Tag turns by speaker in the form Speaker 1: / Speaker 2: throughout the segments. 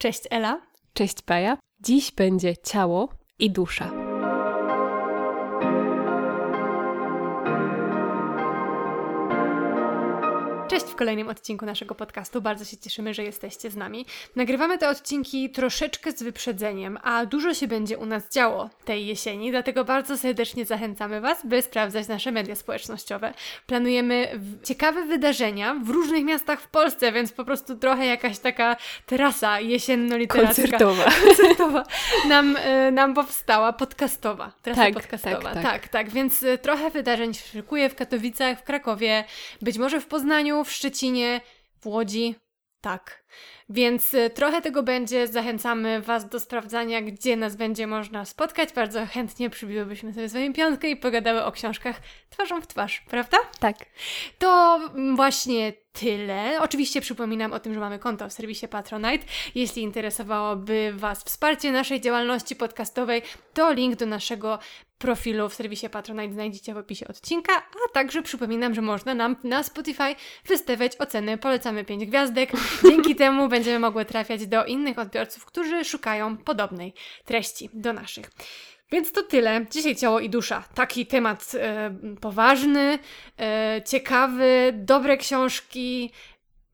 Speaker 1: Cześć Ela.
Speaker 2: Cześć Paja. Dziś będzie ciało i dusza.
Speaker 1: Kolejnym odcinku naszego podcastu. Bardzo się cieszymy, że jesteście z nami. Nagrywamy te odcinki troszeczkę z wyprzedzeniem, a dużo się będzie u nas działo tej jesieni, dlatego bardzo serdecznie zachęcamy Was, by sprawdzać nasze media społecznościowe. Planujemy ciekawe wydarzenia w różnych miastach w Polsce, więc po prostu trochę jakaś taka trasa jesienno-literacka.
Speaker 2: Koncertowa.
Speaker 1: Koncertowa nam, y, nam powstała, podcastowa. Trasa
Speaker 2: tak,
Speaker 1: podcastowa.
Speaker 2: Tak, tak.
Speaker 1: tak, tak. Więc y, trochę wydarzeń się szykuje w Katowicach, w Krakowie, być może w Poznaniu, w Szczecinie, w Łodzi. Tak. Więc y, trochę tego będzie. Zachęcamy Was do sprawdzania, gdzie nas będzie można spotkać. Bardzo chętnie przybiłybyśmy sobie swoją piątkę i pogadały o książkach twarzą w twarz, prawda?
Speaker 2: Tak.
Speaker 1: To właśnie tyle. Oczywiście przypominam o tym, że mamy konto w serwisie Patronite. Jeśli interesowałoby Was wsparcie naszej działalności podcastowej, to link do naszego profilu w serwisie Patronite znajdziecie w opisie odcinka, a także przypominam, że można nam na Spotify wystawiać oceny. Polecamy 5 gwiazdek. Dzięki temu będziemy mogły trafiać do innych odbiorców, którzy szukają podobnej treści do naszych. Więc to tyle. Dzisiaj ciało i dusza. Taki temat e, poważny, e, ciekawy, dobre książki,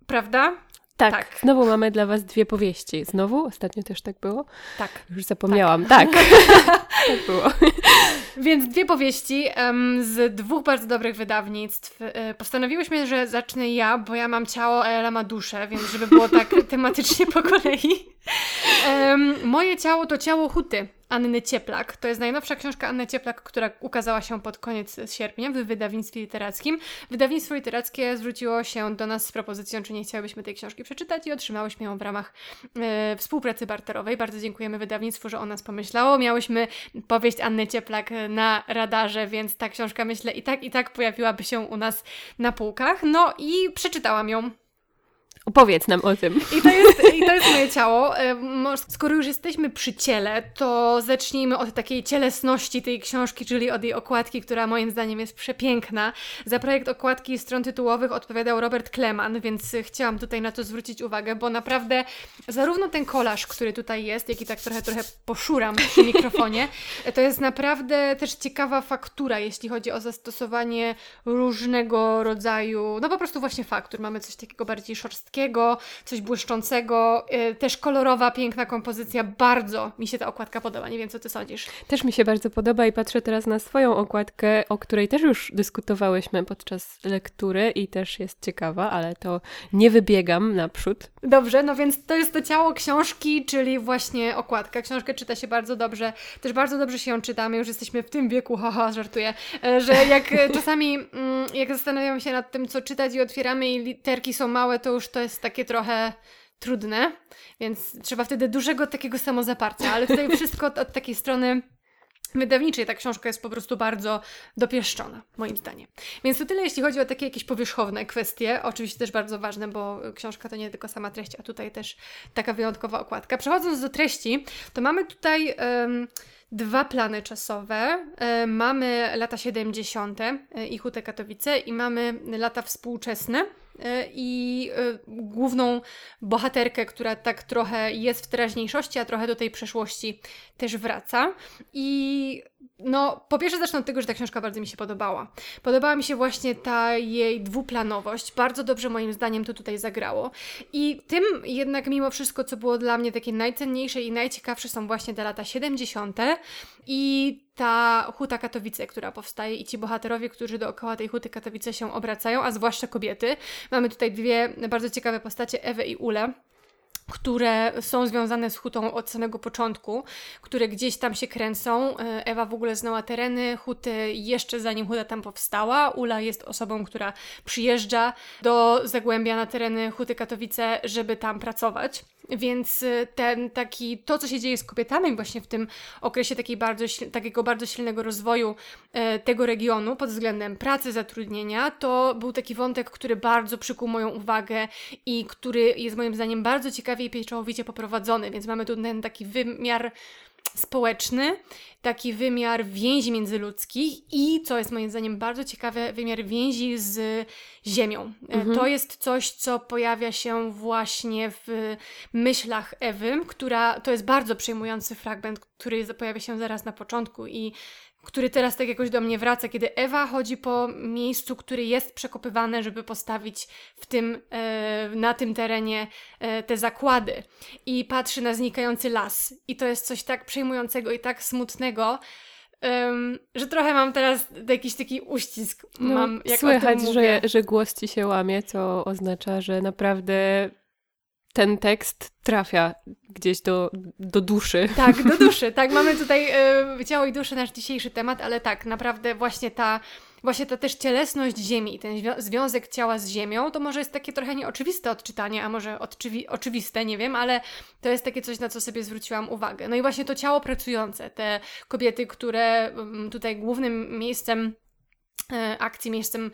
Speaker 1: prawda?
Speaker 2: Tak, tak, znowu mamy dla Was dwie powieści. Znowu? Ostatnio też tak było?
Speaker 1: Tak.
Speaker 2: Już zapomniałam. Tak. Tak, tak było.
Speaker 1: Więc dwie powieści um, z dwóch bardzo dobrych wydawnictw. E, postanowiłyśmy, że zacznę ja, bo ja mam ciało, a Ela ma duszę, więc żeby było tak tematycznie po kolei. Um, moje ciało to ciało Huty Anny Cieplak. To jest najnowsza książka Anny Cieplak, która ukazała się pod koniec sierpnia w wydawnictwie literackim. Wydawnictwo literackie zwróciło się do nas z propozycją, czy nie chciałybyśmy tej książki przeczytać i otrzymałyśmy ją w ramach e, współpracy barterowej. Bardzo dziękujemy wydawnictwu, że o nas pomyślało. Miałyśmy powieść Anny Cieplak na radarze, więc ta książka myślę i tak i tak pojawiłaby się u nas na półkach. No i przeczytałam ją.
Speaker 2: Opowiedz nam o tym.
Speaker 1: I to jest, i to jest moje ciało. Skoro już jesteśmy przy ciele, to zacznijmy od takiej cielesności tej książki, czyli od jej okładki, która moim zdaniem jest przepiękna. Za projekt okładki stron tytułowych odpowiadał Robert Kleman, więc chciałam tutaj na to zwrócić uwagę, bo naprawdę zarówno ten kolaż, który tutaj jest, jak i tak trochę, trochę poszuram przy mikrofonie, to jest naprawdę też ciekawa faktura, jeśli chodzi o zastosowanie różnego rodzaju, no po prostu właśnie faktur. Mamy coś takiego bardziej szorstkiego, coś błyszczącego, yy, też kolorowa, piękna kompozycja. Bardzo mi się ta okładka podoba. Nie wiem, co ty sądzisz.
Speaker 2: Też mi się bardzo podoba i patrzę teraz na swoją okładkę, o której też już dyskutowałyśmy podczas lektury i też jest ciekawa, ale to nie wybiegam naprzód.
Speaker 1: Dobrze, no więc to jest to ciało książki, czyli właśnie okładka. Książkę czyta się bardzo dobrze, też bardzo dobrze się ją czytamy, już jesteśmy w tym wieku, haha, żartuję, e, że jak czasami, mm, jak zastanawiamy się nad tym, co czytać i otwieramy i literki są małe, to już to jest takie trochę trudne, więc trzeba wtedy dużego takiego samozaparcia, ale tutaj wszystko od, od takiej strony wydawniczej ta książka jest po prostu bardzo dopieszczona, moim zdaniem. Więc to tyle, jeśli chodzi o takie jakieś powierzchowne kwestie. Oczywiście też bardzo ważne, bo książka to nie tylko sama treść, a tutaj też taka wyjątkowa okładka. Przechodząc do treści, to mamy tutaj um, dwa plany czasowe. Um, mamy lata 70. E, i Hutę Katowice i mamy lata współczesne E, i e, główną bohaterkę, która tak trochę jest w teraźniejszości, a trochę do tej przeszłości też wraca. I no, po pierwsze zacznę od tego, że ta książka bardzo mi się podobała. Podobała mi się właśnie ta jej dwuplanowość. Bardzo dobrze moim zdaniem to tutaj zagrało. I tym jednak mimo wszystko, co było dla mnie takie najcenniejsze i najciekawsze są właśnie te lata 70. i ta huta Katowice, która powstaje i ci bohaterowie, którzy dookoła tej huty Katowice się obracają, a zwłaszcza kobiety. Mamy tutaj dwie bardzo ciekawe postacie, Ewę i Ule które są związane z hutą od samego początku, które gdzieś tam się kręcą. E, Ewa w ogóle znała tereny huty jeszcze zanim huta tam powstała. Ula jest osobą, która przyjeżdża do Zagłębia na tereny huty Katowice, żeby tam pracować. Więc y, ten taki, to co się dzieje z kobietami właśnie w tym okresie takiej bardzo, takiego bardzo silnego rozwoju e, tego regionu pod względem pracy, zatrudnienia, to był taki wątek, który bardzo przykuł moją uwagę i który jest moim zdaniem bardzo ciekawie i pieczołowicie poprowadzony, więc mamy tu ten taki wymiar społeczny, taki wymiar więzi międzyludzkich i, co jest moim zdaniem bardzo ciekawe, wymiar więzi z ziemią. E, mhm. To jest coś, co pojawia się właśnie w myślach Ewy, która to jest bardzo przejmujący fragment, który pojawia się zaraz na początku i który teraz tak jakoś do mnie wraca, kiedy Ewa chodzi po miejscu, który jest przekopywane, żeby postawić w tym, e, na tym terenie e, te zakłady i patrzy na znikający las. I to jest coś tak przejmującego i tak smutnego, że trochę mam teraz jakiś taki uścisk.
Speaker 2: No,
Speaker 1: mam,
Speaker 2: jak słychać, że, że głos ci się łamie, co oznacza, że naprawdę ten tekst trafia gdzieś do, do duszy.
Speaker 1: Tak, do duszy. Tak, mamy tutaj y, ciało i duszę, nasz dzisiejszy temat, ale tak, naprawdę właśnie ta, właśnie ta też cielesność Ziemi, ten związek ciała z Ziemią, to może jest takie trochę nieoczywiste odczytanie, a może odczywi- oczywiste, nie wiem, ale to jest takie coś, na co sobie zwróciłam uwagę. No i właśnie to ciało pracujące, te kobiety, które tutaj głównym miejscem akcji, miejscem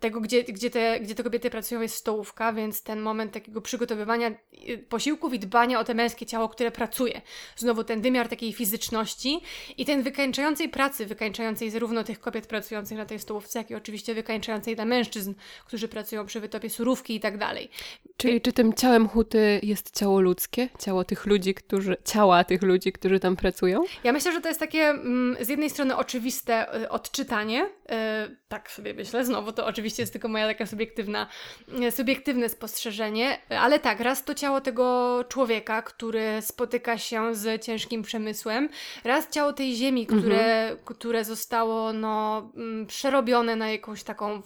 Speaker 1: tego, gdzie, gdzie, te, gdzie te kobiety pracują, jest stołówka, więc ten moment takiego przygotowywania y, posiłków i dbania o te męskie ciało, które pracuje. Znowu ten wymiar takiej fizyczności i ten wykańczającej pracy, wykańczającej zarówno tych kobiet pracujących na tej stołówce, jak i oczywiście wykańczającej dla mężczyzn, którzy pracują przy wytopie surówki i tak dalej.
Speaker 2: Czyli czy tym ciałem huty jest ciało ludzkie? Ciało tych ludzi, którzy, ciała tych ludzi, którzy tam pracują?
Speaker 1: Ja myślę, że to jest takie mm, z jednej strony oczywiste odczytanie, tak sobie myślę, znowu to oczywiście jest tylko moja taka subiektywna, subiektywne spostrzeżenie, ale tak, raz to ciało tego człowieka, który spotyka się z ciężkim przemysłem, raz ciało tej ziemi, które, mhm. które zostało no, mm, przerobione na jakąś taką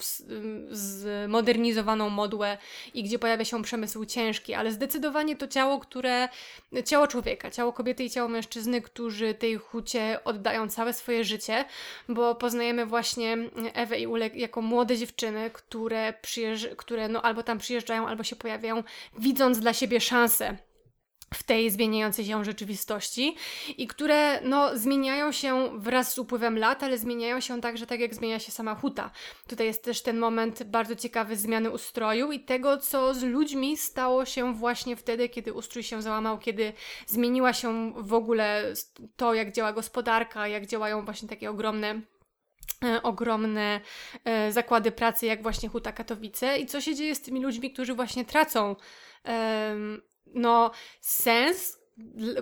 Speaker 1: zmodernizowaną modłę i gdzie pojawia się przemysł ciężki, ale zdecydowanie to ciało, które, ciało człowieka, ciało kobiety i ciało mężczyzny, którzy tej hucie oddają całe swoje życie, bo poznajemy właśnie Ewę i Ulek jako młode dziewczyny, które, przyjeżdż- które no, albo tam przyjeżdżają, albo się pojawiają, widząc dla siebie szansę w tej zmieniającej się rzeczywistości i które no, zmieniają się wraz z upływem lat, ale zmieniają się także tak, jak zmienia się sama huta. Tutaj jest też ten moment bardzo ciekawy zmiany ustroju i tego, co z ludźmi stało się właśnie wtedy, kiedy ustrój się załamał, kiedy zmieniła się w ogóle to, jak działa gospodarka, jak działają właśnie takie ogromne ogromne e, zakłady pracy, jak właśnie Huta Katowice. I co się dzieje z tymi ludźmi, którzy właśnie tracą e, no, sens,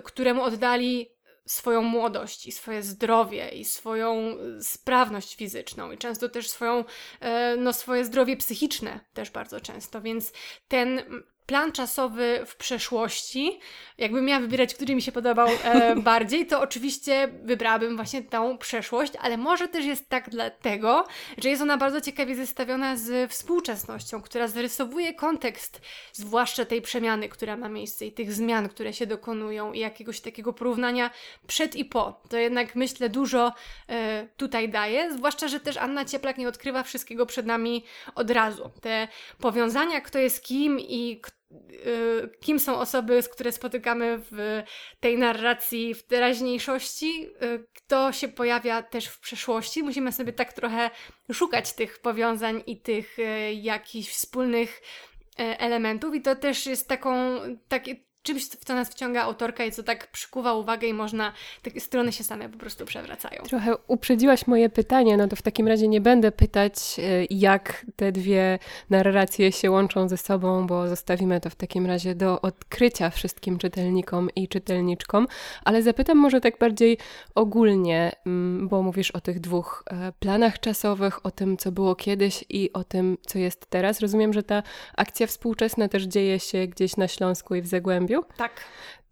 Speaker 1: któremu oddali swoją młodość i swoje zdrowie i swoją sprawność fizyczną i często też swoją, e, no, swoje zdrowie psychiczne też bardzo często, więc ten plan czasowy w przeszłości, jakbym miała wybierać, który mi się podobał e, bardziej, to oczywiście wybrałabym właśnie tą przeszłość, ale może też jest tak dlatego, że jest ona bardzo ciekawie zestawiona z współczesnością, która zarysowuje kontekst, zwłaszcza tej przemiany, która ma miejsce i tych zmian, które się dokonują i jakiegoś takiego porównania przed i po. To jednak myślę dużo e, tutaj daje, zwłaszcza, że też Anna Cieplak nie odkrywa wszystkiego przed nami od razu. Te powiązania, kto jest kim i kto kim są osoby, z które spotykamy w tej narracji w teraźniejszości, y, kto się pojawia też w przeszłości. Musimy sobie tak trochę szukać tych powiązań i tych y, jakichś wspólnych elementów i to też jest taką, takie, czymś, w co nas wciąga autorka i co tak przykuwa uwagę i można, te strony się same po prostu przewracają.
Speaker 2: Trochę uprzedziłaś moje pytanie, no to w takim razie nie będę pytać, e, jak te dwie narracje się łączą ze sobą, bo zostawimy to w takim razie do odkrycia wszystkim czytelnikom i czytelniczkom, ale zapytam może tak bardziej ogólnie, mm, bo mówisz o tych dwóch e, planach czasowych, o tym, co było kiedyś i o tym, co jest teraz. Rozumiem, że ta akcja współczesna też dzieje się gdzieś na Śląsku i w Zagłębiu,
Speaker 1: tak.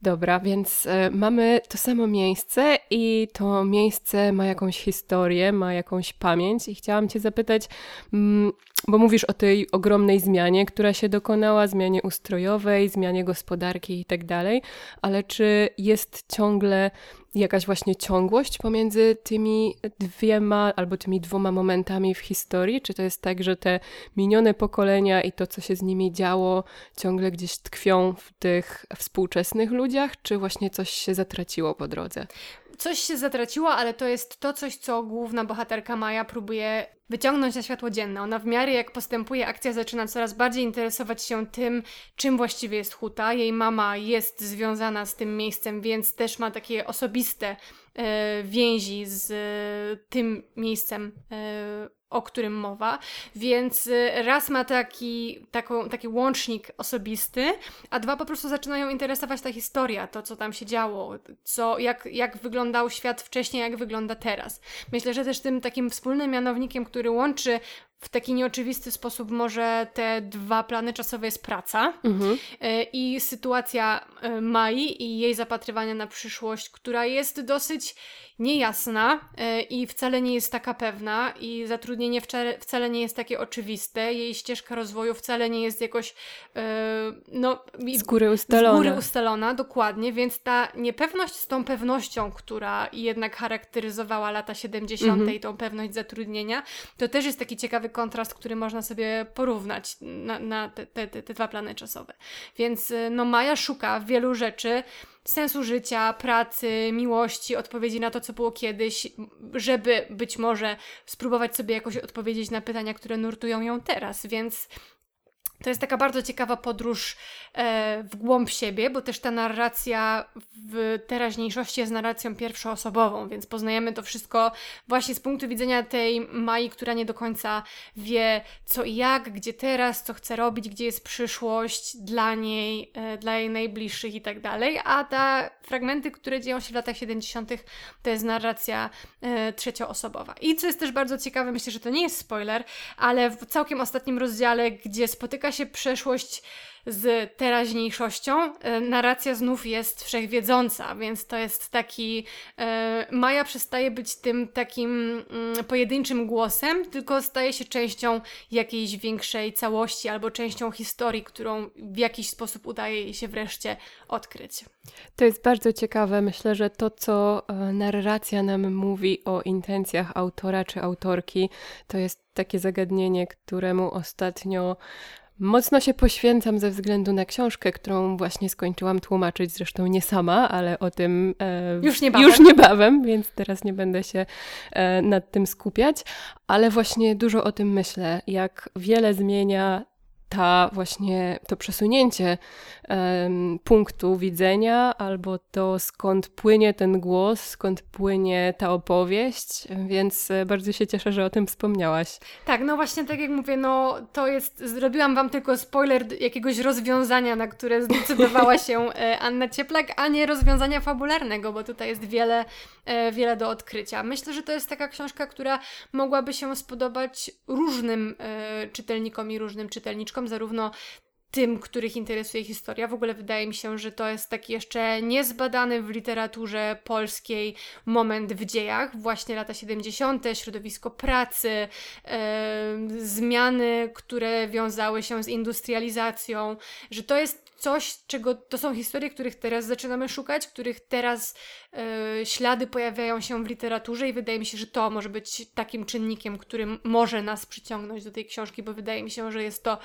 Speaker 2: Dobra, więc y, mamy to samo miejsce i to miejsce ma jakąś historię, ma jakąś pamięć i chciałam Cię zapytać, mm, bo mówisz o tej ogromnej zmianie, która się dokonała, zmianie ustrojowej, zmianie gospodarki i tak dalej, ale czy jest ciągle jakaś właśnie ciągłość pomiędzy tymi dwiema albo tymi dwoma momentami w historii? Czy to jest tak, że te minione pokolenia i to, co się z nimi działo, ciągle gdzieś tkwią w tych współczesnych ludziach, czy właśnie coś się zatraciło po drodze?
Speaker 1: Coś się zatraciło, ale to jest to coś, co główna bohaterka Maja próbuje wyciągnąć na światło dzienne. Ona w miarę jak postępuje akcja zaczyna coraz bardziej interesować się tym, czym właściwie jest huta. Jej mama jest związana z tym miejscem, więc też ma takie osobiste e, więzi z e, tym miejscem. E, o którym mowa, więc y, raz ma taki, taką, taki łącznik osobisty, a dwa po prostu zaczynają interesować ta historia, to co tam się działo, co, jak, jak wyglądał świat wcześniej, jak wygląda teraz. Myślę, że też tym takim wspólnym mianownikiem, który łączy w taki nieoczywisty sposób może te dwa plany czasowe jest praca mhm. E, i sytuacja e, Mai i jej zapatrywania na przyszłość, która jest dosyć niejasna i wcale nie jest taka pewna i zatrudnienie wcale, nie jest takie oczywiste. Jej ścieżka rozwoju wcale nie jest jakoś no,
Speaker 2: z góry ustalona.
Speaker 1: Z góry ustalona, dokładnie, więc ta niepewność z tą pewnością, która jednak charakteryzowała lata 70. Mhm. i tą pewność zatrudnienia, to też jest taki ciekawy kontrast, który można sobie porównać na, na te, te, te, dwa plany czasowe. Więc y, no, Maja szuka wielu rzeczy, sensu życia, pracy, miłości, odpowiedzi na to, co było kiedyś, żeby być może spróbować sobie jakoś odpowiedzieć na pytania, które nurtują ją teraz. Więc to jest taka bardzo ciekawa podróż e, w głąb siebie, bo też ta narracja w teraźniejszości jest narracją pierwszoosobową, więc poznajemy to wszystko właśnie z punktu widzenia tej Mai, która nie do końca wie co i jak, gdzie teraz, co chce robić, gdzie jest przyszłość dla niej, e, dla jej najbliższych i tak dalej, a te fragmenty, które dzieją się w latach 70., to jest narracja e, trzecioosobowa. I co jest też bardzo ciekawe, myślę, że to nie jest spoiler, ale w całkiem ostatnim rozdziale, gdzie spotyka się przeszłość z teraźniejszością, e, narracja znów jest wszechwiedząca, więc to jest taki. E, Maja przestaje być tym takim mm, pojedynczym głosem, tylko staje się częścią jakiejś większej całości albo częścią historii, którą w jakiś sposób udaje jej się wreszcie odkryć.
Speaker 2: To jest bardzo ciekawe. Myślę, że to, co e, narracja nam mówi o intencjach autora czy autorki, to jest takie zagadnienie, któremu ostatnio Mocno się poświęcam ze względu na książkę, którą właśnie skończyłam tłumaczyć, zresztą nie sama, ale o tym
Speaker 1: e, już, niebawem.
Speaker 2: już niebawem, więc teraz nie będę się e, nad tym skupiać, ale właśnie dużo o tym myślę, jak wiele zmienia ta właśnie to przesunięcie um, punktu widzenia, albo to skąd płynie ten głos, skąd płynie ta opowieść, więc e, bardzo się cieszę, że o tym wspomniałaś.
Speaker 1: Tak, no właśnie tak jak mówię, no to jest, zrobiłam Wam tylko spoiler jakiegoś rozwiązania, na które zdecydowała się e, Anna Cieplak, a nie rozwiązania fabularnego, bo tutaj jest wiele, e, wiele do odkrycia. Myślę, że to jest taka książka, która mogłaby się spodobać różnym czytelnikom i różnym czytelniczkom, zarówno tym, których interesuje historia. W ogóle wydaje mi się, że to jest taki jeszcze niezbadany w literaturze polskiej moment w dziejach, właśnie lata 70., środowisko pracy, zmiany, które wiązały się z industrializacją, że to jest coś, czego to są historie, których teraz zaczynamy szukać, których teraz e, ślady pojawiają się w literaturze i wydaje mi się, że to może być takim czynnikiem, który może nas przyciągnąć do tej książki, bo wydaje mi się, że jest to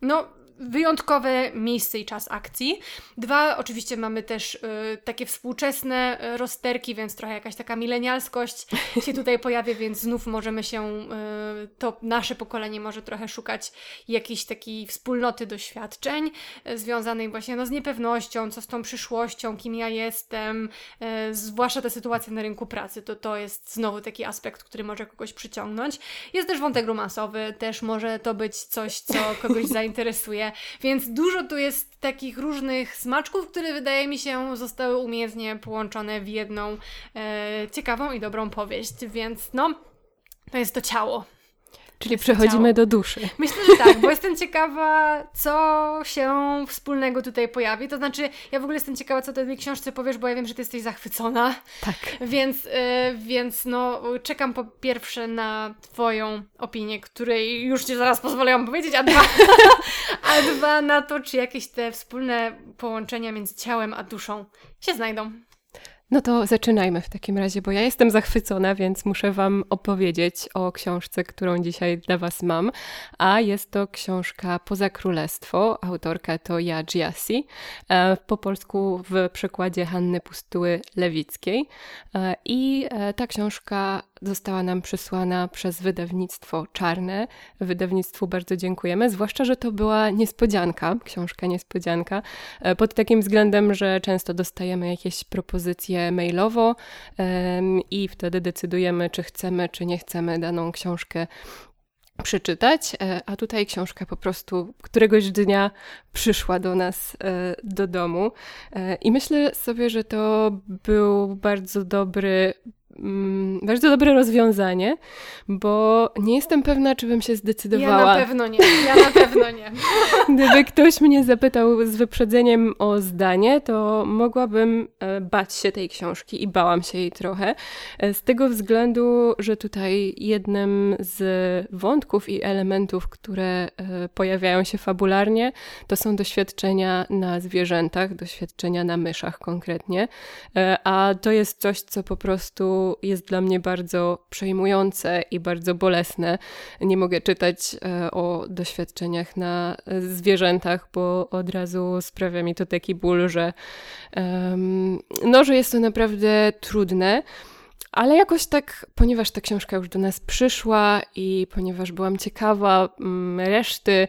Speaker 1: no, wyjątkowe miejsce i czas akcji. Dwa, oczywiście mamy też y, takie współczesne y, rozterki, więc trochę jakaś taka milenialskość się tutaj pojawia, więc znów możemy się, y, to nasze pokolenie może trochę szukać jakiejś takiej wspólnoty doświadczeń y, związanej właśnie no, z niepewnością, co z tą przyszłością, kim ja jestem, y, zwłaszcza ta sytuacja na rynku pracy, to to jest znowu taki aspekt, który może kogoś przyciągnąć. Jest też wątek romansowy, też może to być coś, co kogoś zainteresuje więc dużo tu jest takich różnych smaczków, które wydaje mi się zostały umiejętnie połączone w jedną e, ciekawą i dobrą powieść, więc no, to jest to ciało.
Speaker 2: Czyli przechodzimy do duszy.
Speaker 1: Myślę, że tak, bo jestem ciekawa, co się wspólnego tutaj pojawi. To znaczy, ja w ogóle jestem ciekawa, co o tej książce powiesz, bo ja wiem, że ty jesteś zachwycona.
Speaker 2: Tak.
Speaker 1: Więc, y, więc no, czekam po pierwsze na Twoją opinię, której już Ci zaraz pozwolę powiedzieć, a dwa, a dwa na to, czy jakieś te wspólne połączenia między ciałem a duszą się znajdą.
Speaker 2: No to zaczynajmy w takim razie, bo ja jestem zachwycona, więc muszę Wam opowiedzieć o książce, którą dzisiaj dla Was mam. A jest to książka Poza Królestwo. Autorka to ja, Giassi. E, po polsku w przekładzie Hanny Pustuły Lewickiej. E, I e, ta książka została nam przysłana przez wydawnictwo Czarne. Wydawnictwu bardzo dziękujemy, zwłaszcza, że to była niespodzianka, książka niespodzianka, pod takim względem, że często dostajemy jakieś propozycje mailowo i wtedy decydujemy, czy chcemy, czy nie chcemy daną książkę przeczytać, e, a tutaj książka po prostu któregoś dnia przyszła do nas e, do domu. E, I myślę sobie, że to był bardzo dobry Mm, bardzo dobre rozwiązanie, bo nie jestem pewna, czy bym się zdecydowała.
Speaker 1: Ja na pewno nie, ja na pewno nie.
Speaker 2: Gdyby ktoś mnie zapytał z wyprzedzeniem o zdanie, to mogłabym e, bać się tej książki i bałam się jej trochę. E, z tego względu, że tutaj jednym z wątków i elementów, które e, pojawiają się fabularnie, to są doświadczenia na zwierzętach, doświadczenia na myszach konkretnie. A to jest coś, co po prostu jest dla mnie bardzo przejmujące i bardzo bolesne. Nie mogę czytać e, o doświadczeniach na zwierzętach, bo od razu sprawia mi to taki ból, że, no, że jest to naprawdę trudne. Ale jakoś tak, ponieważ ta książka już do nas przyszła i ponieważ byłam ciekawa mm, reszty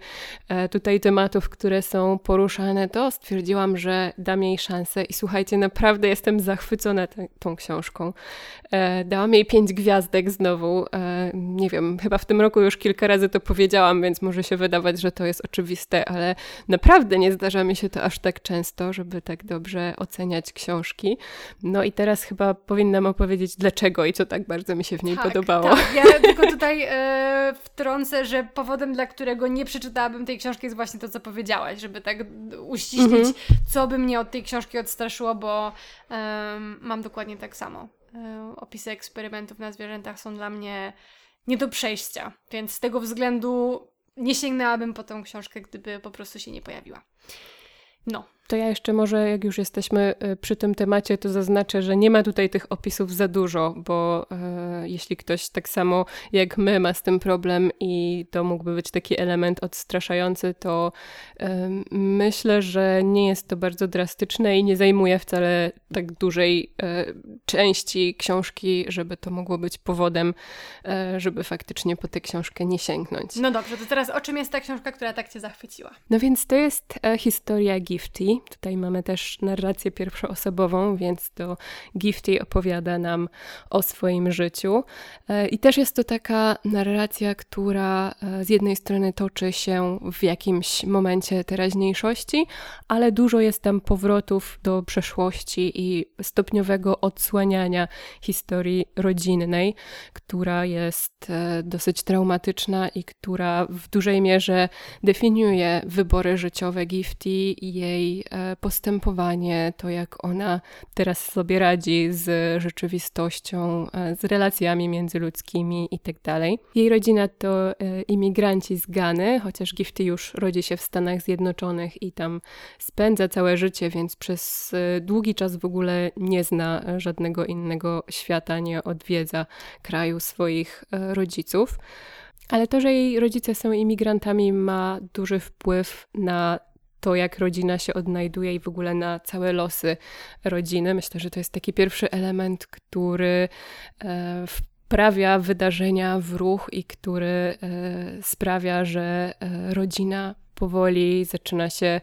Speaker 2: e, tutaj tematów, które są poruszane, to stwierdziłam, że dam jej szansę. I słuchajcie, naprawdę jestem zachwycona tą książką. E, dałam jej pięć gwiazdek znowu. E, nie wiem, chyba w tym roku już kilka razy to powiedziałam, więc może się wydawać, że to jest oczywiste, ale naprawdę nie zdarza mi się to aż tak często, żeby tak dobrze oceniać książki. No i teraz chyba powinnam opowiedzieć, dlaczego dlaczego i co tak bardzo mi się w niej
Speaker 1: tak,
Speaker 2: podobało.
Speaker 1: Tak, ja tylko tutaj e, wtrącę, że powodem, dla którego nie przeczytałabym tej książki jest właśnie to, co powiedziałaś, żeby tak uściślić, mhm. co by mnie od tej książki odstraszyło, bo e, mam dokładnie tak samo. E, opisy eksperymentów na zwierzętach są dla mnie nie do przejścia, więc z tego względu nie sięgnęłabym po tą książkę, gdyby po prostu się nie pojawiła. No,
Speaker 2: to ja jeszcze może, jak już jesteśmy y, przy tym temacie, to zaznaczę, że nie ma tutaj tych opisów za dużo, bo e, jeśli ktoś tak samo jak my ma z tym problem i to mógłby być taki element odstraszający, to e, myślę, że nie jest to bardzo drastyczne i nie zajmuje wcale tak dużej e, części książki, żeby to mogło być powodem, żeby faktycznie po tę książkę nie sięgnąć.
Speaker 1: No dobrze, to teraz o czym jest ta książka, która tak Cię zachwyciła?
Speaker 2: No więc to jest historia Gifty. Tutaj mamy też narrację pierwszoosobową, więc to Gifty opowiada nam o swoim życiu. E, I też jest to taka narracja, która e, z jednej strony toczy się w jakimś momencie teraźniejszości, ale dużo jest tam powrotów do przeszłości i stopniowego odsłaniania historii rodzinnej, która jest e, dosyć traumatyczna i która w dużej mierze definiuje wybory życiowe Gifty jej postępowanie, to jak ona teraz sobie radzi z rzeczywistością, e, z relacjami międzyludzkimi itd. Tak Jej rodzina to e, imigranci z Gany, chociaż Gifty już rodzi się w Stanach Zjednoczonych i tam spędza całe życie, więc przez długi czas w ogóle nie zna żadnego innego świata, nie odwiedza kraju swoich rodziców. Ale to, że jej rodzice są imigrantami, ma duży wpływ na to, jak rodzina się odnajduje i w ogóle na całe losy rodziny. Myślę, że to jest taki pierwszy element, który e, wprawia wydarzenia w ruch i który e, sprawia, że e, rodzina powoli zaczyna się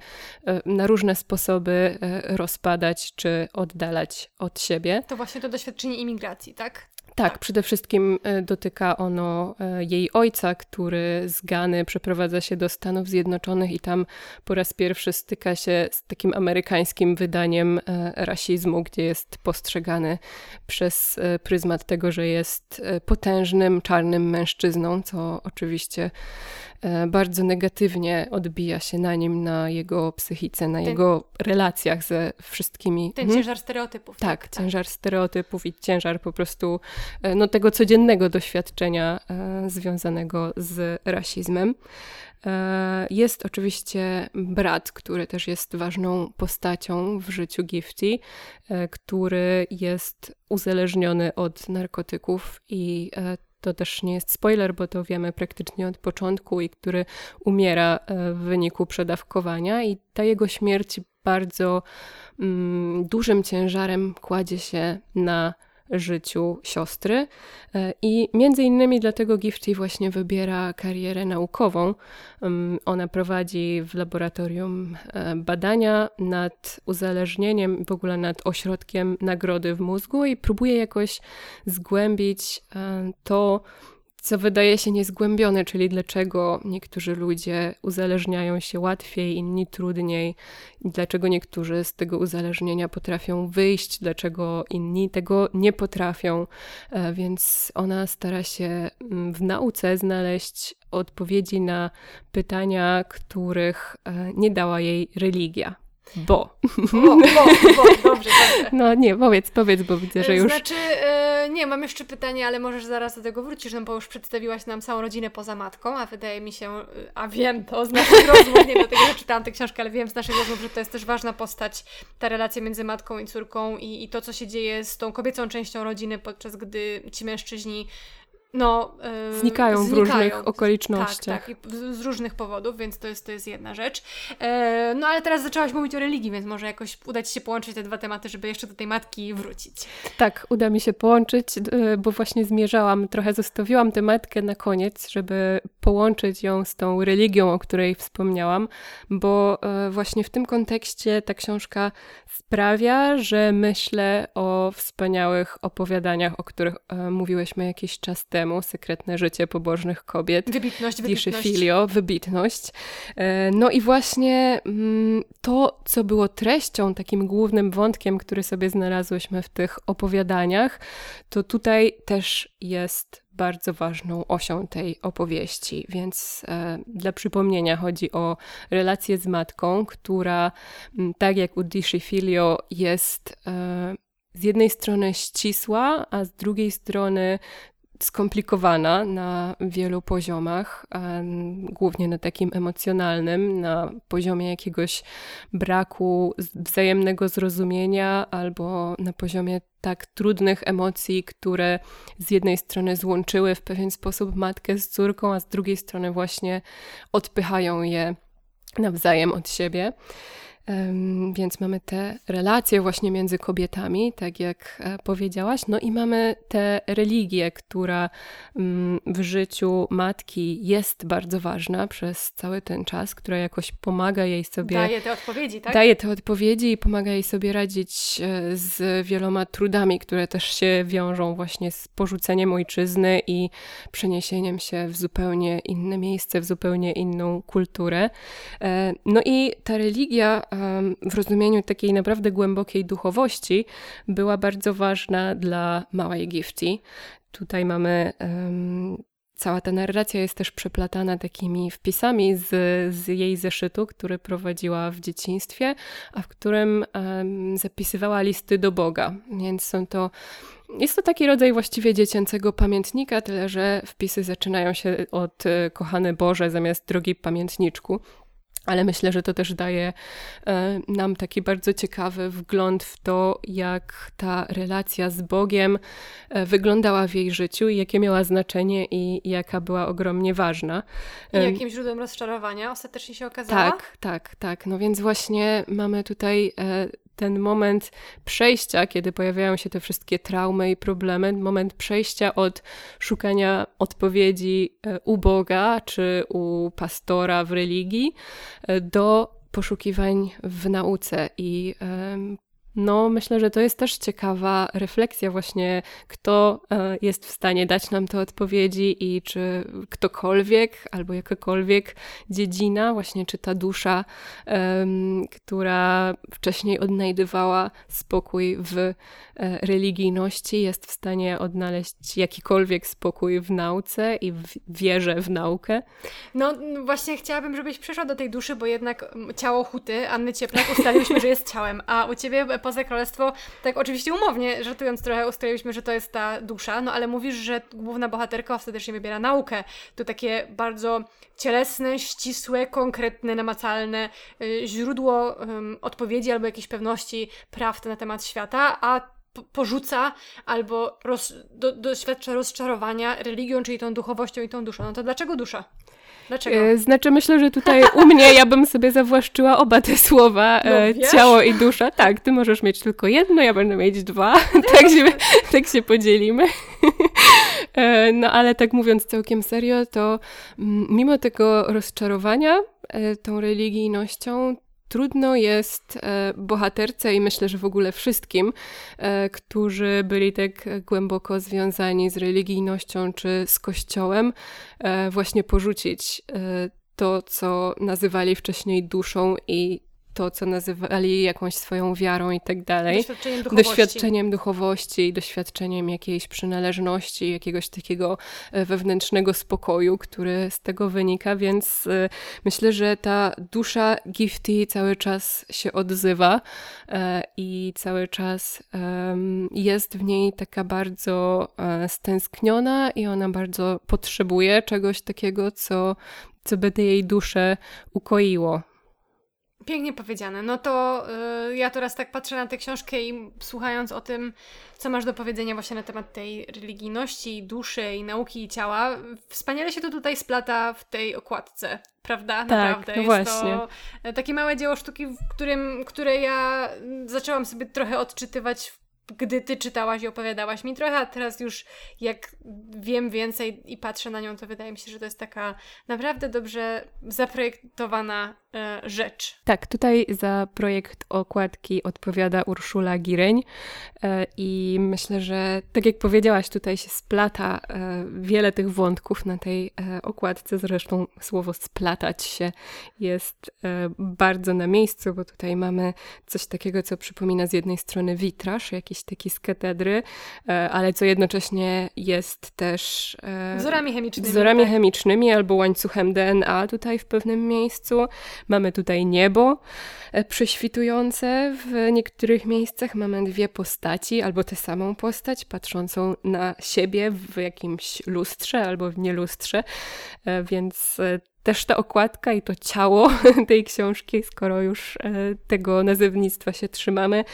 Speaker 2: na różne sposoby rozpadać czy oddalać od siebie.
Speaker 1: To właśnie to doświadczenie imigracji, tak?
Speaker 2: Tak, przede wszystkim e, dotyka ono e, jej ojca, który z Gany przeprowadza się do Stanów Zjednoczonych i tam po raz pierwszy styka się z takim amerykańskim wydaniem e, rasizmu, gdzie jest postrzegany przez pryzmat tego, że jest potężnym, czarnym mężczyzną, co oczywiście bardzo negatywnie odbija się na nim, na jego psychice, na ten, jego relacjach ze wszystkimi.
Speaker 1: Ten hmm? ciężar stereotypów.
Speaker 2: Tak, tak, ciężar stereotypów i ciężar po prostu e, no, tego codziennego doświadczenia e, związanego z rasizmem. E, jest oczywiście brat, który też jest ważną postacią w życiu Gifty, e, który jest uzależniony od narkotyków i e, to też nie jest spoiler, bo to wiemy praktycznie od początku i który umiera w wyniku przedawkowania. I ta jego śmierć bardzo mm, dużym ciężarem kładzie się na życiu siostry. E, I między innymi dlatego Gifty właśnie wybiera karierę naukową. Ona prowadzi w laboratorium e, badania nad uzależnieniem, w ogóle nad ośrodkiem nagrody w mózgu i próbuje jakoś zgłębić e, to, co wydaje się niezgłębione, czyli dlaczego niektórzy ludzie uzależniają się łatwiej, inni trudniej, dlaczego niektórzy z tego uzależnienia potrafią wyjść, dlaczego inni tego nie potrafią. E, więc ona stara się mm, w nauce znaleźć odpowiedzi na pytania, których e, nie dała jej religia. Bo.
Speaker 1: Bo, bo, bo, dobrze, dobrze.
Speaker 2: No nie, powiedz, powiedz, bo widzę, że już...
Speaker 1: Znaczy, e, nie, mam jeszcze pytanie, ale możesz zaraz do tego wrócić, no bo już przedstawiłaś nam całą rodzinę poza matką, a wydaje mi się, a wiem to z naszych rozmów, nie dlatego, że czytałam tę książkę, ale wiem z naszych rozmów, że to jest też ważna postać, ta relacja między matką i córką i, i to, co się dzieje z tą kobiecą częścią rodziny, podczas gdy ci mężczyźni no,
Speaker 2: yy, znikają, znikają, w różnych okolicznościach.
Speaker 1: Tak, tak, i z różnych powodów, więc to jest, to jest jedna rzecz. Yy, no ale teraz zaczęłaś mówić o religii, więc może jakoś uda Ci się połączyć te dwa tematy, żeby jeszcze do tej matki wrócić.
Speaker 2: Tak, uda mi się połączyć, yy, bo właśnie zmierzałam, trochę zostawiłam tę matkę na koniec, żeby połączyć ją z tą religią, o której wspomniałam, bo yy, właśnie w tym kontekście ta książka sprawia, że myślę o wspaniałych opowiadaniach, o których mówiłyśmy jakiś czas temu temu, Sekretne życie pobożnych kobiet.
Speaker 1: Wybitność, wybitność.
Speaker 2: Filio, wybitność. E, no i właśnie mm, to, co było treścią, takim głównym wątkiem, który sobie znalazłyśmy w tych opowiadaniach, to tutaj też jest bardzo ważną osią tej opowieści. Więc e, dla przypomnienia chodzi o relację z matką, która, m, tak jak u Dishi Filio, jest e, z jednej strony ścisła, a z drugiej strony skomplikowana na wielu poziomach, głównie na takim emocjonalnym, na poziomie jakiegoś braku wzajemnego zrozumienia albo na poziomie tak trudnych emocji, które z jednej strony złączyły w pewien sposób matkę z córką, a z drugiej strony właśnie odpychają je nawzajem od siebie. Więc mamy te relacje właśnie między kobietami, tak jak e, powiedziałaś, no i mamy tę religię, która mm, w życiu matki jest bardzo ważna przez cały ten czas, która jakoś pomaga jej sobie.
Speaker 1: Daje te odpowiedzi, tak?
Speaker 2: Daje te odpowiedzi i pomaga jej sobie radzić e, z wieloma trudami, które też się wiążą właśnie z porzuceniem ojczyzny i przeniesieniem się w zupełnie inne miejsce, w zupełnie inną kulturę. E, no i ta religia w rozumieniu takiej naprawdę głębokiej duchowości była bardzo ważna dla małej Gifty. Tutaj mamy cała ta narracja jest też przeplatana takimi wpisami z, z jej zeszytu, który prowadziła w dzieciństwie, a w którym zapisywała listy do Boga. Więc są to jest to taki rodzaj właściwie dziecięcego pamiętnika, tyle że wpisy zaczynają się od e, kochany Boże zamiast drogi pamiętniczku ale myślę, że to też daje e, nam taki bardzo ciekawy wgląd w to, jak ta relacja z Bogiem e, wyglądała w jej życiu i jakie miała znaczenie i jaka była ogromnie ważna.
Speaker 1: I jakim źródłem rozczarowania ostatecznie się okazała?
Speaker 2: Tak, tak, tak. No więc właśnie mamy tutaj e, ten moment przejścia, kiedy pojawiają się te wszystkie traumy i problemy, moment przejścia od szukania odpowiedzi e, u Boga czy u pastora w religii e, do poszukiwań w nauce i no, myślę, że to jest też ciekawa refleksja, właśnie kto e, jest w stanie dać nam te odpowiedzi i czy ktokolwiek albo jakakolwiek dziedzina, właśnie czy ta dusza, która wcześniej odnajdywała spokój w e, religijności, jest w stanie odnaleźć jakikolwiek spokój w nauce i w wierze w naukę.
Speaker 1: No, właśnie chciałabym, żebyś przeszła do tej duszy, bo jednak ciało huty Anny Cieplak ustaliłyśmy, że jest ciałem, a u ciebie poza królestwo, tak oczywiście umownie, żartując trochę, ustaliliśmy, że to jest ta dusza, no ale mówisz, że główna bohaterka ostatecznie wybiera naukę. To takie bardzo cielesne, ścisłe, konkretne, namacalne y, źródło odpowiedzi albo jakiejś pewności prawd na temat świata, a porzuca albo roz, do, doświadcza rozczarowania religią, czyli tą duchowością i tą duszą. No to dlaczego dusza? Dlaczego?
Speaker 2: E, znaczy, myślę, że tutaj u mnie ja bym sobie zawłaszczyła oba te słowa, no, e, ciało i dusza. Tak, ty możesz mieć tylko jedno, ja będę mieć dwa, tak, się, tak się podzielimy. E, no ale tak mówiąc całkiem serio, to mm, mimo tego rozczarowania tą religijnością, trudno jest e, bohaterce i myślę, że w ogóle wszystkim, e, którzy byli tak głęboko związani z religijnością czy z kościołem, e, właśnie porzucić to, co nazywali wcześniej duszą i to, co nazywali jakąś swoją wiarą i tak dalej.
Speaker 1: Doświadczeniem duchowości.
Speaker 2: Doświadczeniem duchowości, doświadczeniem jakiejś przynależności, jakiegoś takiego e, wewnętrznego spokoju, który z tego wynika, więc e, myślę, że ta dusza Gifty cały czas się odzywa e, i cały czas jest w niej taka bardzo stęskniona i ona bardzo potrzebuje czegoś takiego, co, co by jej duszę ukoiło.
Speaker 1: Pięknie powiedziane. No to yy, ja teraz tak patrzę na tę książkę i słuchając o tym, co masz do powiedzenia właśnie na temat tej religijności, duszy i nauki i ciała, wspaniale się to tutaj splata w tej okładce, prawda?
Speaker 2: Tak, Naprawdę. No Jest właśnie.
Speaker 1: to e, takie małe dzieło sztuki, w którym, które ja zaczęłam sobie trochę odczytywać gdy ty czytałaś i opowiadałaś mi trochę, a teraz już jak wiem więcej i patrzę na nią, to wydaje mi się, że to jest taka naprawdę dobrze zaprojektowana rzecz.
Speaker 2: Tak, tutaj za projekt okładki odpowiada Urszula Gireń e, i myślę, że tak jak powiedziałaś, tutaj się splata e, wiele tych wątków na tej e, okładce, zresztą słowo splatać się jest e, bardzo na miejscu, bo tutaj mamy coś takiego, co przypomina z jednej strony witraż, jakiś taki z katedry, e, ale co jednocześnie jest też
Speaker 1: e, wzorami chemicznymi.
Speaker 2: Wzorami tak? chemicznymi albo łańcuchem DNA tutaj w pewnym miejscu. Mamy tutaj niebo e, prześwitujące w niektórych miejscach. Mamy dwie postaci albo tę samą postać patrzącą na siebie w jakimś lustrze albo w nielustrze, więc też ta okładka i to ciało tej książki, skoro już tego nazewnictwa się trzymamy,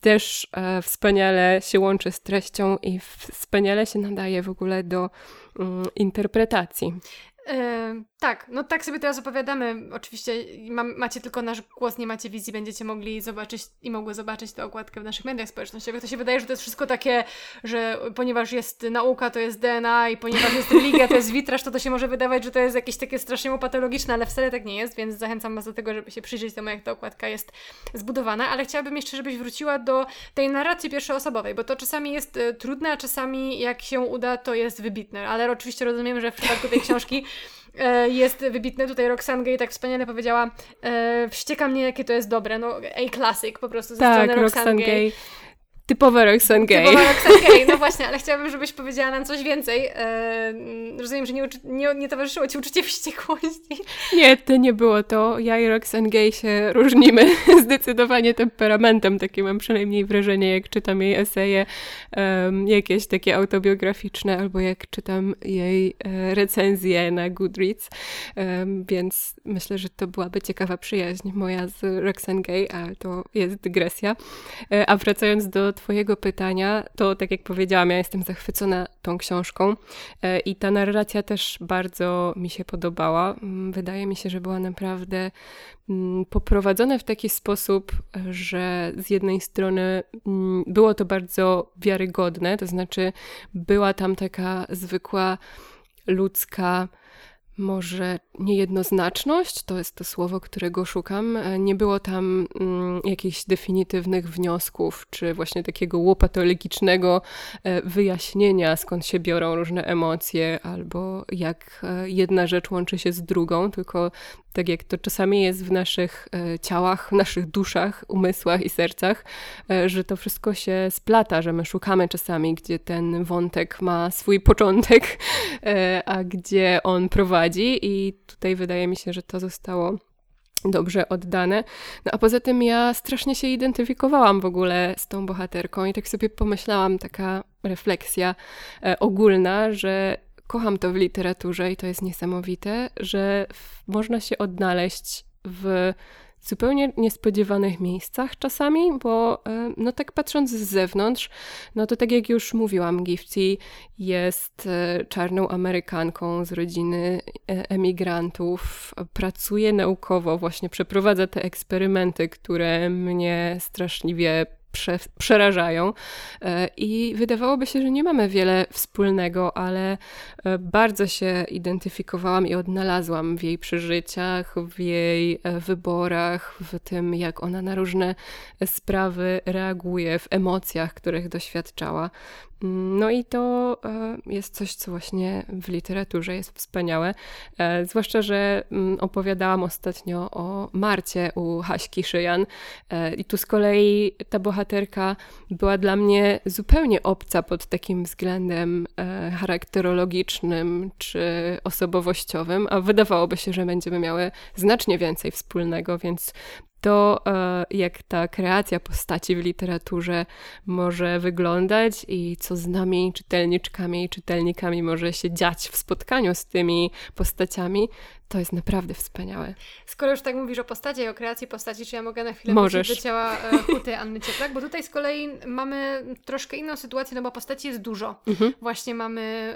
Speaker 2: też e, wspaniale się łączy z treścią i wspaniale się nadaje w ogóle do mm, interpretacji.
Speaker 1: Tak, no tak sobie teraz opowiadamy. Oczywiście macie tylko nasz głos, nie macie wizji, będziecie mogli zobaczyć i mogły zobaczyć tę okładkę w naszych mediach społecznościowych. To się wydaje, że to jest wszystko takie, że ponieważ jest nauka, to jest DNA i ponieważ jest religia, to jest witraż, to to się może wydawać, że to jest jakieś takie strasznie patologiczne, ale wcale tak nie jest, więc zachęcam Was do tego, żeby się przyjrzeć temu, jak ta okładka jest zbudowana, ale chciałabym jeszcze, żebyś wróciła do tej narracji pierwszoosobowej, bo to czasami jest y, trudne, a czasami jak się uda, to jest wybitne, ale oczywiście rozumiem, że w przypadku tej książki E, jest wybitne. Tutaj Roxane Gay tak wspaniale powiedziała, e, wścieka mnie, jakie to jest dobre. No, A-classic po prostu ze tak, strony Roxane, Roxane Gay. Gay.
Speaker 2: Typowe Roxanne Gay.
Speaker 1: Typowe Roxanne Gay, no właśnie, ale chciałabym, żebyś powiedziała nam coś więcej. Eee, rozumiem, że nie, nie, nie towarzyszyło Ci uczucie wściekłości.
Speaker 2: Nie, to nie było to. Ja i Roxanne Gay się różnimy zdecydowanie temperamentem. Takie mam przynajmniej wrażenie, jak czytam jej eseje jakieś takie autobiograficzne, albo jak czytam jej e, recenzje na Goodreads. Więc myślę, że to byłaby ciekawa przyjaźń moja z Roxanne Gay, a to jest dygresja. E, a wracając do Twojego pytania, to tak jak powiedziałam, ja jestem zachwycona tą książką e, i ta narracja też bardzo mi się podobała. Mm, wydaje mi się, że była naprawdę mm, poprowadzona w taki sposób, że z jednej strony mm, było to bardzo wiarygodne, to znaczy była tam taka zwykła ludzka może niejednoznaczność, to jest to słowo, którego szukam. E, nie było tam mm, jakichś definitywnych wniosków, czy właśnie takiego łopatologicznego e, wyjaśnienia, skąd się biorą różne emocje, albo jak e, jedna rzecz łączy się z drugą, tylko tak jak to czasami jest w naszych e, ciałach, w naszych duszach, umysłach i sercach, e, że to wszystko się splata, że my szukamy czasami, gdzie ten wątek ma swój początek, e, a gdzie on prowadzi i tutaj wydaje mi się, że to zostało dobrze oddane. No a poza tym ja strasznie się identyfikowałam w ogóle z tą bohaterką i tak sobie pomyślałam, taka refleksja ogólna, że kocham to w literaturze i to jest niesamowite, że można się odnaleźć w zupełnie niespodziewanych miejscach czasami, bo e, no tak patrząc z zewnątrz, no to tak jak już mówiłam, Gifty jest e, czarną Amerykanką z rodziny e, emigrantów, pracuje naukowo, właśnie przeprowadza te eksperymenty, które mnie straszliwie prze, przerażają. E, I wydawałoby się, że nie mamy wiele wspólnego, ale e, bardzo się identyfikowałam i odnalazłam w jej przeżyciach, w jej e, wyborach, w tym, jak ona na różne sprawy reaguje, w emocjach, których doświadczała. No i to e, jest coś, co właśnie w literaturze jest wspaniałe. E, zwłaszcza, że mm, opowiadałam ostatnio o Marcie u Haśki Szyjan e, i tu z kolei ta bohaterka była dla mnie zupełnie obca pod takim względem charakterologicznym czy osobowościowym, a wydawałoby się, że będziemy miały znacznie więcej wspólnego, więc to, e, jak ta kreacja postaci w literaturze może wyglądać i co z nami, czytelniczkami i czytelnikami może się dziać w spotkaniu z tymi postaciami, to jest naprawdę wspaniałe.
Speaker 1: Skoro już tak mówisz o postaci i o kreacji postaci, czy ja mogę na chwilę
Speaker 2: Możesz.
Speaker 1: do ciała e, Huty Anny Cieplak? Bo tutaj z kolei mamy troszkę inną sytuację, no bo postaci jest dużo. Mhm. Właśnie mamy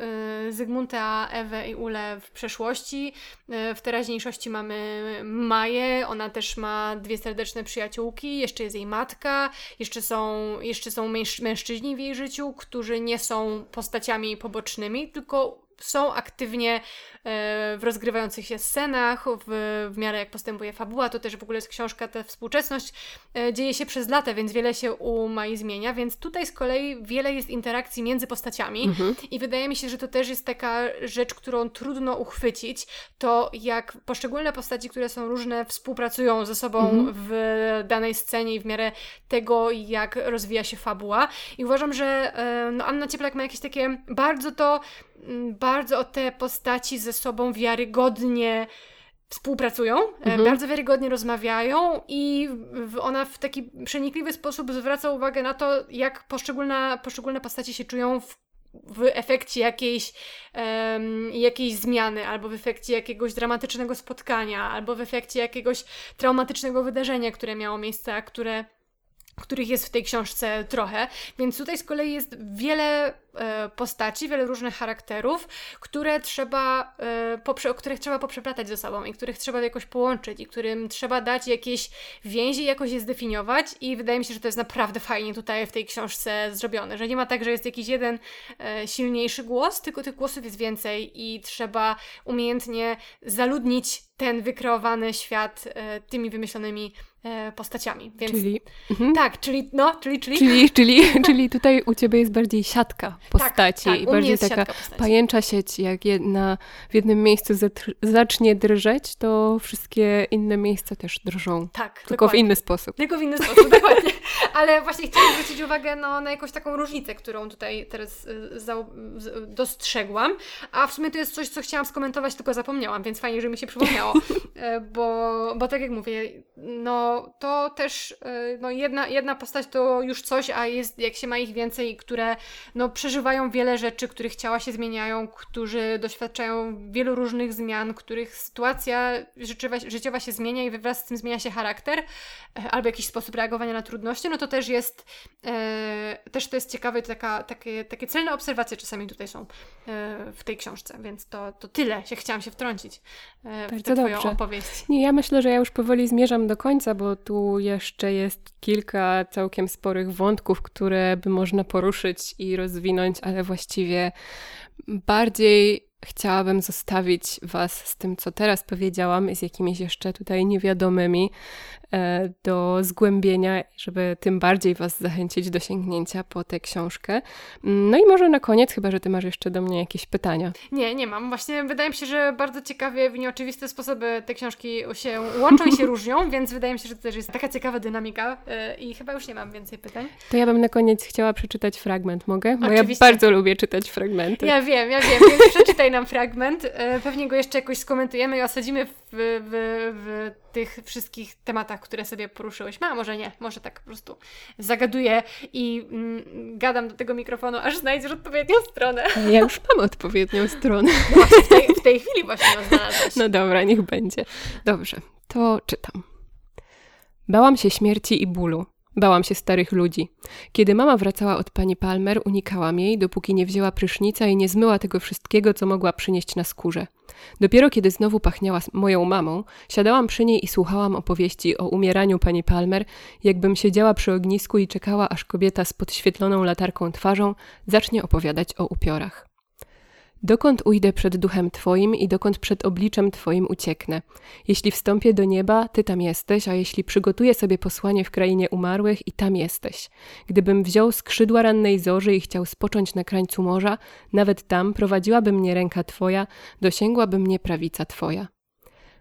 Speaker 1: e, Zygmunta, Ewę i Ulę w przeszłości. E, w teraźniejszości mamy Maję, ona też ma dwie serdeczne przyjaciółki, jeszcze jest jej matka, jeszcze są, jeszcze są męż mężczyźni w jej życiu, którzy nie są postaciami pobocznymi, tylko są aktywnie E, w rozgrywających się scenach, w, w miarę jak postępuje fabuła, to też w ogóle jest książka, ta współczesność e, dzieje się przez lata, więc wiele się u Mai zmienia, więc tutaj z kolei wiele jest interakcji między postaciami mhm. i wydaje mi się, że to też jest taka rzecz, którą trudno uchwycić, to jak poszczególne postaci, które są różne, współpracują ze sobą mhm. w danej scenie i w miarę tego, jak rozwija się fabuła i uważam, że e, no, Anna Cieplak ma jakieś takie bardzo to bardzo o te postaci ze sobą wiarygodnie współpracują, e, mhm. bardzo wiarygodnie rozmawiają i ona w taki przenikliwy sposób zwraca uwagę na to, jak poszczególne, poszczególne postaci się czują w, w efekcie jakiejś, um, jakiejś zmiany, albo w efekcie jakiegoś dramatycznego spotkania, albo w efekcie jakiegoś traumatycznego wydarzenia, które miało miejsce, a które których jest w tej książce trochę, więc tutaj z kolei jest wiele postaci, wiele różnych charakterów, które trzeba, e, poprze, których trzeba poprzeplatać ze sobą i których trzeba jakoś połączyć i którym trzeba dać jakieś więzi, jakoś je zdefiniować i wydaje mi się, że to jest naprawdę fajnie tutaj w tej książce zrobione, że nie ma tak, że jest jakiś jeden e, silniejszy głos, tylko tych głosów jest więcej i trzeba umiejętnie zaludnić ten wykreowany świat e, tymi wymyślonymi e, postaciami. Więc,
Speaker 2: czyli?
Speaker 1: Mhm. Tak, czyli no, czyli, czyli.
Speaker 2: Czyli, czyli, czyli tutaj u Ciebie jest bardziej siatka postaci tak, tak, i bardziej taka pajęcza sieć, jak jedna w jednym miejscu zacznie drżeć, to wszystkie inne miejsca też drżą. Tak, Tylko dokładnie. w inny sposób.
Speaker 1: Tylko w inny sposób, dokładnie. Ale właśnie chciałam zwrócić uwagę no, na jakąś taką różnicę, którą tutaj teraz y, dostrzegłam, a w sumie to jest coś, co chciałam skomentować, tylko zapomniałam, więc fajnie, że mi się przypomniało. E, bo, bo tak jak mówię, no to też e, no jedna, jedna postać to już coś, a jest, jak się ma ich więcej, które no przeżywają wiele rzeczy, których ciała się zmieniają, którzy doświadczają wielu różnych zmian, których sytuacja życiowa, się zmienia i wraz z tym zmienia się charakter e, albo jakiś sposób reagowania na trudności, no to też jest e, też to jest ciekawe, taka, takie, takie celne obserwacje czasami tutaj są e, w tej książce, więc to, to tyle się chciałam się wtrącić e, tę Twoją opowieść.
Speaker 2: Nie, ja myślę, że ja już powoli zmierzam do końca, bo tu jeszcze jest kilka całkiem sporych wątków, które by można poruszyć i rozwinąć, ale właściwie bardziej chciałabym zostawić Was z tym, co teraz powiedziałam, i z jakimiś jeszcze tutaj niewiadomymi, E, do zgłębienia, żeby tym bardziej Was zachęcić do sięgnięcia po tę książkę. No i może na koniec, chyba że Ty masz jeszcze do mnie jakieś pytania.
Speaker 1: Nie, nie mam. Właśnie wydaje mi się, że bardzo ciekawie, w nieoczywiste sposoby te książki się łączą i się różnią, więc wydaje mi się, że to też jest taka ciekawa dynamika e, i chyba już nie mam więcej pytań.
Speaker 2: To ja bym na koniec chciała przeczytać fragment, mogę? Bo Oczywiście. ja bardzo lubię czytać fragmenty.
Speaker 1: Ja wiem, ja wiem, więc przeczytaj nam fragment. E, pewnie go jeszcze jakoś skomentujemy i osadzimy w, w, w tych wszystkich tematach, które sobie poruszyłyśmy. A może nie, może tak po prostu zagaduję i mm, gadam do tego mikrofonu, aż znajdziesz odpowiednią stronę.
Speaker 2: Ja już mam odpowiednią stronę.
Speaker 1: Właśnie w tej, w tej chwili właśnie ją znalazłaś.
Speaker 2: No dobra, niech będzie. Dobrze, to czytam. Bałam się śmierci i bólu. Bałam się starych ludzi. Kiedy mama wracała od pani Palmer, unikałam jej, dopóki nie wzięła prysznica i nie zmyła tego wszystkiego, co mogła przynieść na skórze. Dopiero kiedy znowu pachniała moją mamą, siadałam przy niej i słuchałam opowieści o umieraniu pani Palmer, jakbym siedziała przy ognisku i czekała, aż kobieta z podświetloną latarką twarzą zacznie opowiadać o upiorach. Dokąd ujdę przed duchem Twoim i dokąd przed obliczem Twoim ucieknę? Jeśli wstąpię do nieba, Ty tam jesteś, a jeśli przygotuję sobie posłanie w krainie umarłych, i tam jesteś. Gdybym wziął skrzydła rannej zorzy i chciał spocząć na krańcu morza, nawet tam prowadziłaby mnie ręka Twoja, dosięgłaby mnie prawica Twoja.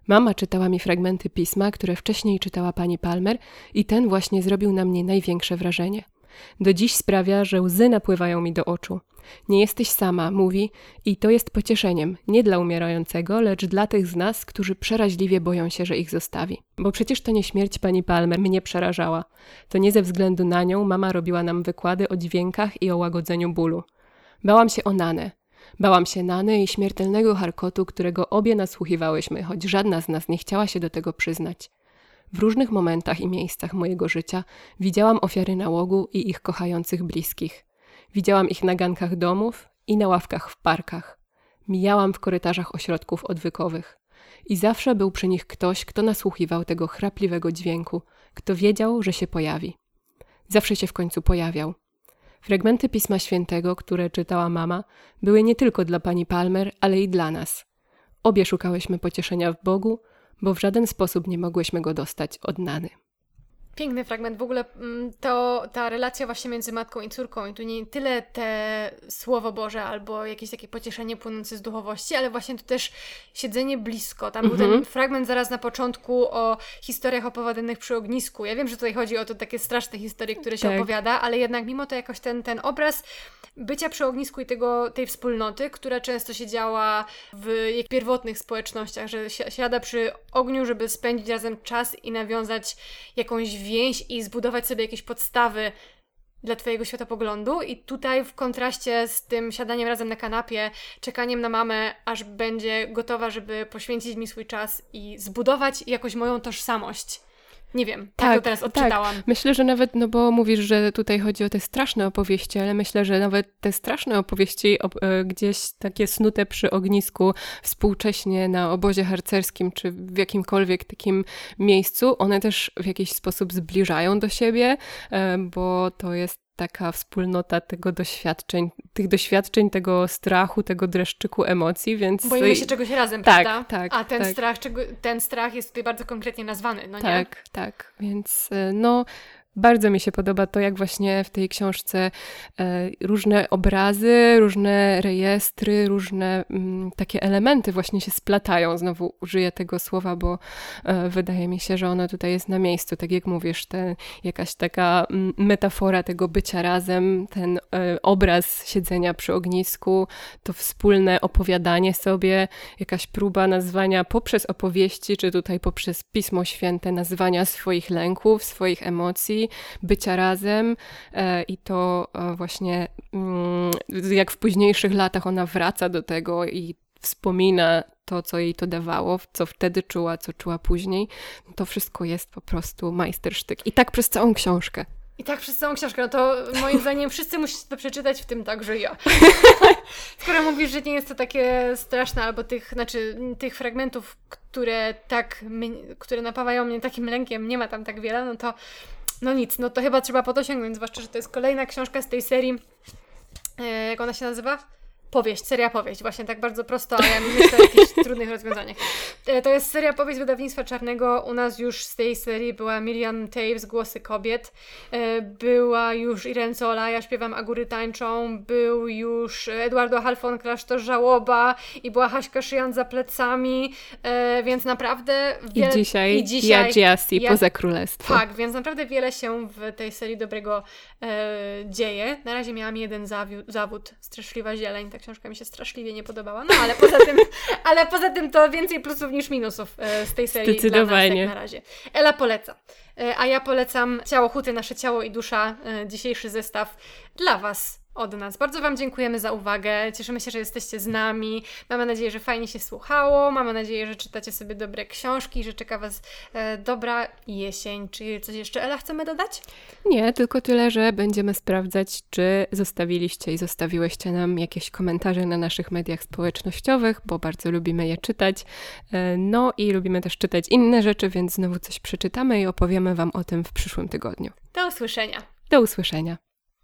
Speaker 2: Mama czytała mi fragmenty pisma, które wcześniej czytała pani Palmer, i ten właśnie zrobił na mnie największe wrażenie. Do dziś sprawia, że łzy napływają mi do oczu. Nie jesteś sama, mówi, i to jest pocieszeniem, nie dla umierającego, lecz dla tych z nas, którzy przeraźliwie boją się, że ich zostawi. Bo przecież to nie śmierć pani Palmer mnie przerażała. To nie ze względu na nią mama robiła nam wykłady o dźwiękach i o łagodzeniu bólu. Bałam się o Nanę. Bałam się Nany i śmiertelnego harkotu, którego obie nasłuchiwałyśmy, choć żadna z nas nie chciała się do tego przyznać. W różnych momentach i miejscach mojego życia widziałam ofiary nałogu i ich kochających bliskich. Widziałam ich na gankach domów i na ławkach w parkach. Mijałam w korytarzach ośrodków odwykowych. I zawsze był przy nich ktoś, kto nasłuchiwał tego chrapliwego dźwięku, kto wiedział, że się pojawi. Zawsze się w końcu pojawiał. Fragmenty Pisma Świętego, które czytała mama, były nie tylko dla pani Palmer, ale i dla nas. Obie szukałyśmy pocieszenia w Bogu, bo w żaden sposób nie mogłyśmy go dostać od Nany.
Speaker 1: Piękny fragment. W ogóle mm, to, ta relacja właśnie między matką i córką i tu nie tyle te Słowo Boże albo jakieś takie pocieszenie płynące z duchowości, ale właśnie tu też siedzenie blisko. Tam był ten
Speaker 2: Mhm.
Speaker 1: fragment zaraz na początku o historiach opowiadanych przy ognisku. Ja wiem, że tutaj chodzi o to takie straszne historie, które się
Speaker 2: Tak.
Speaker 1: opowiada, ale jednak mimo to jakoś ten, ten obraz bycia przy ognisku i tego, tej wspólnoty, która często się działa w pierwotnych społecznościach, że si- siada przy ogniu, żeby spędzić razem czas i nawiązać jakąś więź i zbudować sobie jakieś podstawy dla Twojego światopoglądu. I tutaj w kontraście z tym siadaniem razem na kanapie, czekaniem na mamę, aż będzie gotowa, żeby poświęcić mi swój czas i zbudować jakoś moją tożsamość. Nie wiem, tak, to
Speaker 2: Tak,
Speaker 1: teraz
Speaker 2: tak.
Speaker 1: odczytałam.
Speaker 2: Myślę, że nawet, no bo mówisz, że tutaj chodzi o te straszne opowieści, ale myślę, że nawet te straszne opowieści op- e, gdzieś takie snute przy ognisku współcześnie na obozie harcerskim, czy w jakimkolwiek takim miejscu, one też w jakiś sposób zbliżają do siebie, e, bo to jest taka wspólnota tego doświadczeń, tych doświadczeń, tego strachu, tego dreszczyku emocji, więc...
Speaker 1: Boimy się czegoś razem,
Speaker 2: Tak,
Speaker 1: prawda?
Speaker 2: tak,
Speaker 1: A ten,
Speaker 2: tak.
Speaker 1: Strach, ten strach jest tutaj bardzo konkretnie nazwany, no nie?
Speaker 2: Tak, tak. Więc e, no, bardzo mi się podoba to, jak właśnie w tej książce e, różne obrazy, różne rejestry, różne mm, takie elementy właśnie się splatają. Znowu użyję tego słowa, bo e, wydaje mi się, że ono tutaj jest na miejscu. Tak jak mówisz, ten, jakaś taka mm, metafora tego bycia razem, ten e, obraz siedzenia przy ognisku, to wspólne opowiadanie sobie, jakaś próba nazwania poprzez opowieści, czy tutaj poprzez Pismo Święte, nazwania swoich lęków, swoich emocji, bycia razem e, i to e, właśnie mm, jak w późniejszych latach ona wraca do tego i wspomina to, co jej to dawało, co wtedy czuła, co czuła później, to wszystko jest po prostu majstersztyk. I tak przez całą książkę.
Speaker 1: I tak przez całą książkę, no to moim zdaniem wszyscy musicie to przeczytać, w tym także ja. Skoro mówisz, że nie jest to takie straszne, albo tych, znaczy tych fragmentów, które tak, które napawają mnie takim lękiem, nie ma tam tak wiele, no to no nic, no to chyba trzeba po to sięgnąć, zwłaszcza, że to jest kolejna książka z tej serii, e, jak ona się nazywa? Powieść, seria powieść, właśnie tak bardzo prosto, a ja myślę o jakichś trudnych rozwiązaniach. E, To jest seria powieść wydawnictwa Czarnego. U nas już z tej serii była Miriam Taves, Głosy Kobiet. E, Była już Irene Zola, Ja śpiewam, a góry tańczą. Był już Eduardo Halfon, Klasztor Żałoba i była Haśka Szyjan za plecami, e, więc naprawdę
Speaker 2: I
Speaker 1: wiele...
Speaker 2: dzisiaj,
Speaker 1: i dzisiaj
Speaker 2: Yajiasi,
Speaker 1: ja-
Speaker 2: poza królestwo.
Speaker 1: tak, więc naprawdę wiele się w tej serii dobrego e, dzieje. Na razie miałam jeden zawiu- zawód, straszliwa zieleń, tak książka mi się straszliwie nie podobała, no ale poza tym, ale poza tym to więcej plusów niż minusów e, z tej serii
Speaker 2: Zdecydowanie.
Speaker 1: dla nas na razie. Ela poleca. E, A ja polecam Ciało Huty, Nasze Ciało i Dusza, e, dzisiejszy zestaw dla Was. Od nas. Bardzo Wam dziękujemy za uwagę. Cieszymy się, że jesteście z nami. Mamy nadzieję, że fajnie się słuchało. Mamy nadzieję, że czytacie sobie dobre książki, że czeka Was e, dobra jesień. Czy coś jeszcze, Ela, chcemy dodać?
Speaker 2: Nie, tylko tyle, że będziemy sprawdzać, czy zostawiliście i zostawiłyście nam jakieś komentarze na naszych mediach społecznościowych, bo bardzo lubimy je czytać. E, No i lubimy też czytać inne rzeczy, więc znowu coś przeczytamy i opowiemy Wam o tym w przyszłym tygodniu.
Speaker 1: Do usłyszenia.
Speaker 2: Do usłyszenia.